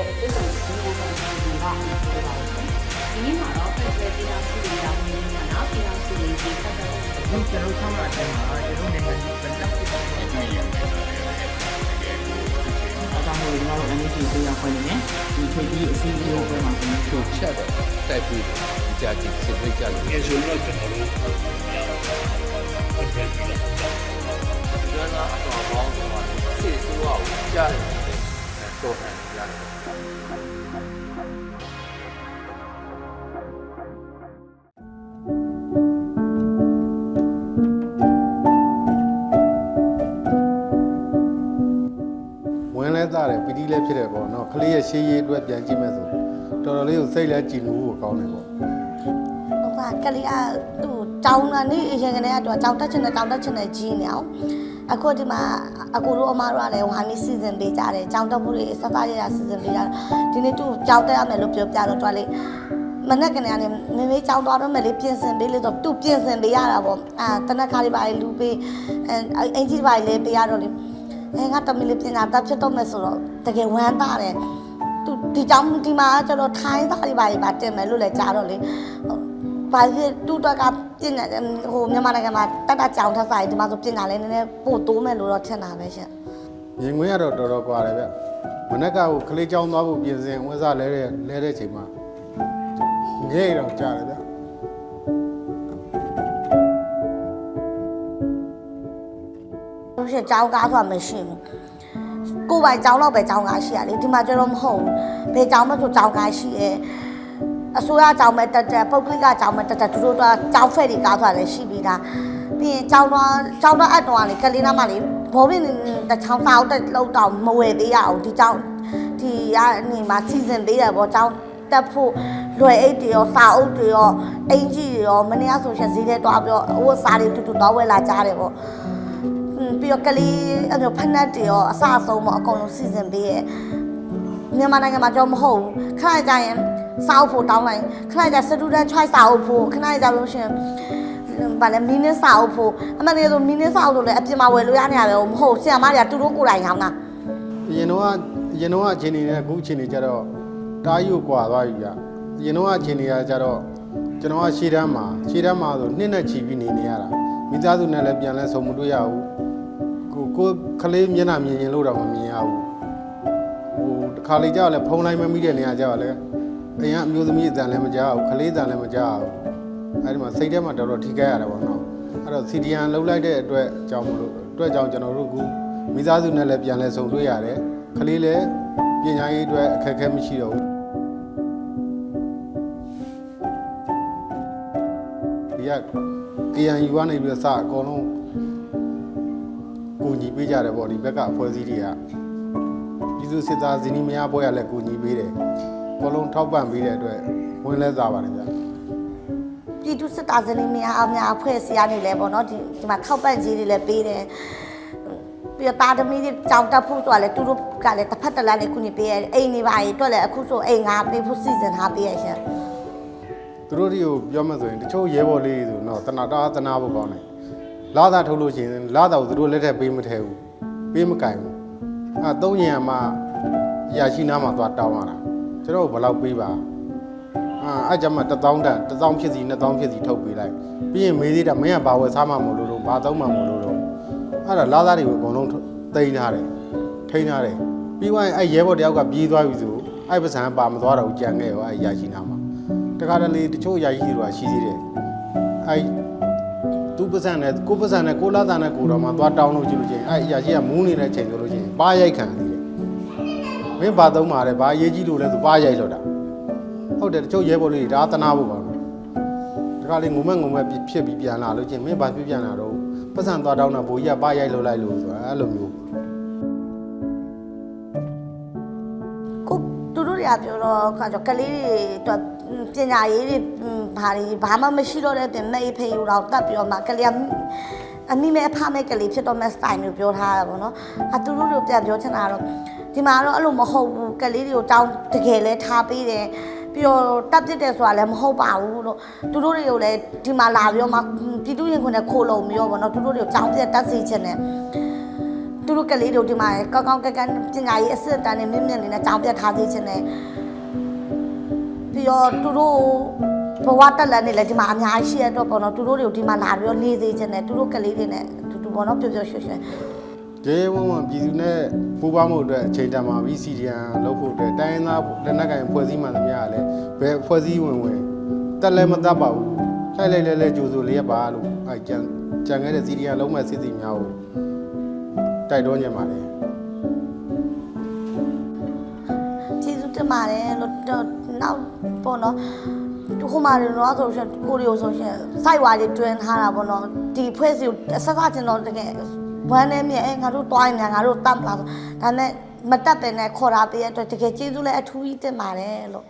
ရဲ့အစ်ဆောင်စီးပွားဆောင်စီစဉ်ကအဖြစ်ပါပါတယ်။ဒီနေ့မှာတော့ဖက်ဒရယ်ပြည်တော်စုရေးတာဝန်ကြီးများနာပြည်တော်စုရေးကြီးဖက်ဒရယ်ဒီကျွန်တော်ဆောင်းလာတဲ့မှာကျွန်တော်နိုင်ငံကြီးပြန်တက်ပြီးတော့ဒီနေ့ရောက်နေပါတယ်အကြောင်းကိုကျွန်တော်တို့ NHG ဆေးရခွင့်နဲ့ဒီခေတ်ကြီးအစည်းအဝေးပွဲမှာကျွန်တော်တို့ချက်တော့တိုက်ပြီးကြာကြည့်စစ်ပေးကြလို့ငယ်ဆိုတော့ကျွန်တော်တို့ပြန်ပြီးတော့ကျွမ်းသားအတော်ပေါင်းတော့စစ်ဆိုးအောင်ကြားတယ် တော့ဟန်ရတယ်ဝင်လဲသားတယ်ပီတိလဲဖြစ်တယ်ပေါ့နော်ကလေးရဲ့ရှေးရေးအတွက်ပြန်ကြည့်မဲ့ဆိုတော်တော်လေးကိုစိတ်လဲကြည်နူးဖို့ကောင်းတယ်ပေါ့ဟုတ်ပါကလေးကသူ့တောင်းတာနေအရင်ကနေကတော့တောင်းတက်ချင်တဲ့တောင်းတက်ချင်တဲ့ကြီးနေအောင် အခုဒီမှာအကူတို့အမတို့ကလည်းဝိုင်းပြီးစီစဉ်ပေးကြတယ်တောင်းတက်မှုတွေစသရရစီစဉ်ပေးကြတယ်ဒီနေ့သူတောင်းတက်ရမယ်လို့ပြောပြတော့တွားလေးမနေ့ကနေကနေမင်းလေးကြောင်းသွားတော့မယ်လေပြင်ဆင်ပေးလို့တော့သူပြင်ဆင်ပေးရတာပေါ့အာတနက်ခါလေးပါလေလူပေးအဲအင်ကြီးပါလေပေးရတော့လေအဲငါတမီလေးပြင်တာတက်ဖြစ်တော့မယ်ဆိုတော့တကယ်ဝမ်းသာတယ်သူဒီကြောင်းဒီမှာကျတော့ထိုင်းသားလေးပါလေပါတင်မယ်လို့လည်းကြားတော့လေ ဘာဖြစ်တူတော့ကပြင်နေဟိုမြန်မာနိုင်ငံမှာတတ်တကြောင်ထက်ဆိုင်ဒီမှာဆိုပြင်တာလဲနည်းနည်းပို့တိုးမယ်လို့တော့ထင်တာပဲရှင်ရင်ငွေကတော့တော်တော်ကွာတယ်ဗျမနေ့ကကိုကလေးချောင်းသွားဖို့ပြင်ဆင်ဝင်းစားလဲတဲ့လဲတဲ့ချိန်မှာငဲ့တော့ကြားတယ်ဗျလို့ရှိရင်ကြောင်းကားဆိုတာမရှိဘူးကိုယ်ပိုင်ကြောင်းတော့ပဲကြောင်းကားရှိရလေဒီမှာကျတော့မဟုတ်ဘူးဘယ်ကြောင်းမှဆိုကြောင်းကားရှိရဲ့ အစိုးရကြောင်းမဲ့တက်တက်ပုတ်ကလစ်ကကြောင်းမဲ့တက်တက်သူတို့တော့ကြောင်းဖက်တွေကားဆိုတာလည်းရှိပြီးသားပြီးရင်ကြောင်းတော့ကြောင်းတော့အပ်တော့လေကလေးနားမလေးဘောပင်တချောင်းစာအုပ်တက်လောက်တော့မဝယ်သေးရအောင်ဒီကြောင်းဒီကနေမှာစီစဉ်ပေးတယ်ပေါ့ကြောင်းတက်ဖို့လွယ်အိတ်တွေရောစာအုပ်တွေရောအင်ကြီးတွေရောမနေ့ကဆိုရှင်ဈေးထဲတွားပြီးတော့ဟိုစာတွေတူတူတော့ဝယ်လာကြတယ်ပေါ့อืมပြီးတော့ကလေးအဲ့လိုဖက်နက်တွေရောအစအဆုံးပေါ့အကုန်လုံးစီစဉ်ပေးရဲ့မြန်မာနိုင်ငံမှာကြောမဟုတ်ဘူးခဏကြာရင် စာအုပ်ဖို့တောင်းလိုက်ခဏကြာ student choice စာအုပ်ဖို့ခဏကြာလို့ရှရင်ဗာလဲမီနစ်စာအုပ်ဖို့အမှန်တကယ်ဆိုမီနစ်စာအုပ်လို့လည်းအပြင်မှာဝယ်လို့ရနေရတယ်မဟုတ်ဆရာမတွေကသူတို့ကိုယ်တိုင်ရောင်းတာအရင်တော့အရင်တော့အခြေအနေနဲ့အခုအခြေအနေကြတော့တားယူကွာသွားပြီဗျအရင်တော့အခြေအနေကကြတော့ကျွန်တော်ကရှေ့တန်းမှာရှေ့တန်းမှာဆိုနှစ်နဲ့ချီပြီးနေနေရတာမိသားစုနဲ့လည်းပြန်လဲဆုံမတွေ့ရဘူးကိုကိုကလေးမျက်နှာမြင်ရင်လို့တော့မမြင်ရဘူးဟိုတခါလေကြောက်လဲဖုံးလိုက်မမိတဲ့နေရာကြောက်လဲ အရင်အမျိုးသမီးအတန်လည်းမကြောက်ဘူးကလေးအတန်လည်းမကြောက်ဘူးအဲဒီမှာစိတ်ထဲမှာတော်တော်ထိခိုက်ရတယ်ပေါ့နော်အဲ့တော့ CDN လှုပ်လိုက်တဲ့အတွက်ကြောင့်မလို့အတွက်ကြောင့်ကျွန်တော်တို့ကမိသားစုနဲ့လည်းပြန်လဲဆုံတွေ့ရတယ်ကလေးလည်းပညာရေးအတွက်အခက်အခဲမရှိတော့ဘူးဒီက KNU ကနေပြီးတော့စအကုန်လုံးကိုညီပေးကြတယ်ပေါ့ဒီဘက်ကအဖွဲ့အစည်းတွေကပြည်သူစစ်သားဇနီးမယားဘွဲရလည်းကိုညီပေးတယ် အကုန်လုံးထောက်ပံ့ပေးတဲ့အတွက်ဝင်လဲစားပါတယ်ဗျပြည်သူစစ်သားစနေများအများအဖွဲ့အစည်းကနေလဲပေါ့နော်ဒီဒီမှာထောက်ပံ့ကြီးတွေလည်းပေးတယ်ပြီးတော့တာသမီတွေကြောင်တက်ဖို့ဆိုတာလဲသူတို့ကလည်းတစ်ဖက်တစ်လမ်းနဲ့ခုညပေးရအိမ်နေပါရေးအတွက်လည်းအခုဆိုအိမ်ငါပေးဖို့စီစဉ်ထားပေးရရှင်သူတို့တွေကိုပြောမှဆိုရင်တချို့ရဲဘော်လေးတွေဆိုတော့တနာတာတနာဖို့ကောင်းတယ်လာသာထုတ်လို့ရှိရင်လာသာကိုသူတို့လက်ထက်ပေးမထဲဘူးပေးမကင်ဘူးအဲသုံးညံမှာအရာရှိနားမှာသွားတောင်းရတာ ကျွန်တော်ဘယ်လောက်ပေးပါအာအဲ့ကြမှာ1000တန်1000ဖြစ်စီ2000ဖြစ်စီထုတ်ပေးလိုက်ပြီးရင်မေးသေးတာမင်းကဘာဝယ်စားမှမလို့လို့ဘာသုံးမှမလို့လို့အဲ့ဒါလာသာတွေကိုအကုန်လုံးတိန်းထားတယ်ထိန်းထားတယ်ပြီးသွားရင်အဲ့ရဲဘော်တယောက်ကပြေးသွားပြီဆိုအဲ့ပစံပါမသွားတော့ဘူးကြံခဲ့ရောအဲ့အရာရှိနားမှာတခါတလေတချို့ယာယီတွေကရှိသေးတယ်အဲသူပစံနဲ့ကိုပစံနဲ့ကိုလာတာနဲ့ကိုတော့မှသွားတောင်းလို့ကြည့်လို့ချင်းအဲအရာရှိကမူးနေတဲ့ချိန်ဆိုလို့ချင်းပါရိုက်ခံသေးတယ် မင်းဘာသုံးပါလဲဘာရေးကြီးလို့လဲဆိုပါရိုက်လို့တာဟုတ်တယ်တချို့ရဲဘော်လေးတွေဒါသနာဖို့ပါတော့တခါလေငုံမဲ့ငုံမဲ့ဖြစ်ပြီးပြန်လာလို့ချင်းမင်းဘာပြပြန်လာတော့ပစံသွားတောင်းတာဘိုးကြီးကပါရိုက်လို့လိုက်လို့ဆိုတာအဲ့လိုမျိုးကိုသူတို့တွေကပြောတော့ခါကျကလေးတွေတော့ပညာရေးတွေဘာတွေဘာမှမရှိတော့တဲ့တင်နေဖေးယူတော့တတ်ပြီးတော့မှကလေးက အမိမဲအဖမဲကလေးဖြစ်တော့မဲ့ style မျိုးပြောထားတာပေါ့နော်အသူတို့တို့ပြန်ပြောချင်တာတော့ဒီမှာတော့အဲ့လိုမဟုတ်ဘူးကလေးတွေကိုတောင်းတကယ်လဲထားပေးတယ်ပြီးတော့တက်ပြစ်တယ်ဆိုတာလည်းမဟုတ်ပါဘူးလို့သူတို့တွေကိုလည်းဒီမှာလာပြီးတော့မှပြည်သူရင်ခွန်းနဲ့ခိုးလုံပြီးတော့ဗောနော်သူတို့တွေကိုကြောင်းပြတ်တက်စီချင်တယ်သူတို့ကလေးတို့ဒီမှာကောင်းကောင်းကက်ကက်ပညာရေးအစစ်အတန်းနဲ့မြင့်မြင့်လေးနဲ့ကြောင်းပြတ်ထားသေးခြင်းနဲ့ပြီးတော့သူတို့ ဘဝတက်လက်နေလဲဒီမှာအများကြီးရှိရတော့ပေါ့နော်သူတို့တွေကိုဒီမှာလာပြီးတော့နေသေးခြင်းနဲ့သူတို့ကလေးတွေနဲ့တူတူပေါ့နော်ပျော်ပျော်ရွှင်ရွှင်ကျေးဝုံဝံပြည်သူနဲ့ပူးပေါင်းမှုအတွက်အချိန်တန်မှာပြီး CDN လုပ်ဖို့အတွက်တိုင်းရင်းသားလက်နက်ကင်ဖွဲ့စည်းမှန်သမျှကလည်းဘယ်ဖွဲ့စည်းဝင်ဝင်တက်လည်းမတက်ပါဘူးလိုက်လိုက်လဲလဲကြိုးစိုးလေးရပါလို့အဲကြံကြံခဲ့တဲ့ CDN လုံးမဲ့စစ်စီများကိုတိုက်တွန်းကြပါတယ်ကျေးဇူးတင်ပါတယ်လို့တော့နောက်ပေါ့နော် ဒီခုမှတော့ဆိုရှင်ကိုရီယိုဆိုရှင်စိုက်ဝါလေးတွင်ထားတာပေါ့နော်ဒီဖွဲ့စီကိုဆက်ဆက်ချင်းတော့တကယ်ဝမ်းနဲ့မြဲငါတို့တွိုင်းနေငါတို့တတ်လာဆိုဒါနဲ့မတက်ပင်နဲ့ခေါ်တာပေးရတဲ့အတွက်တကယ်ကျေးဇူးလည်းအထူးကြီးတင်ပါတယ်လို့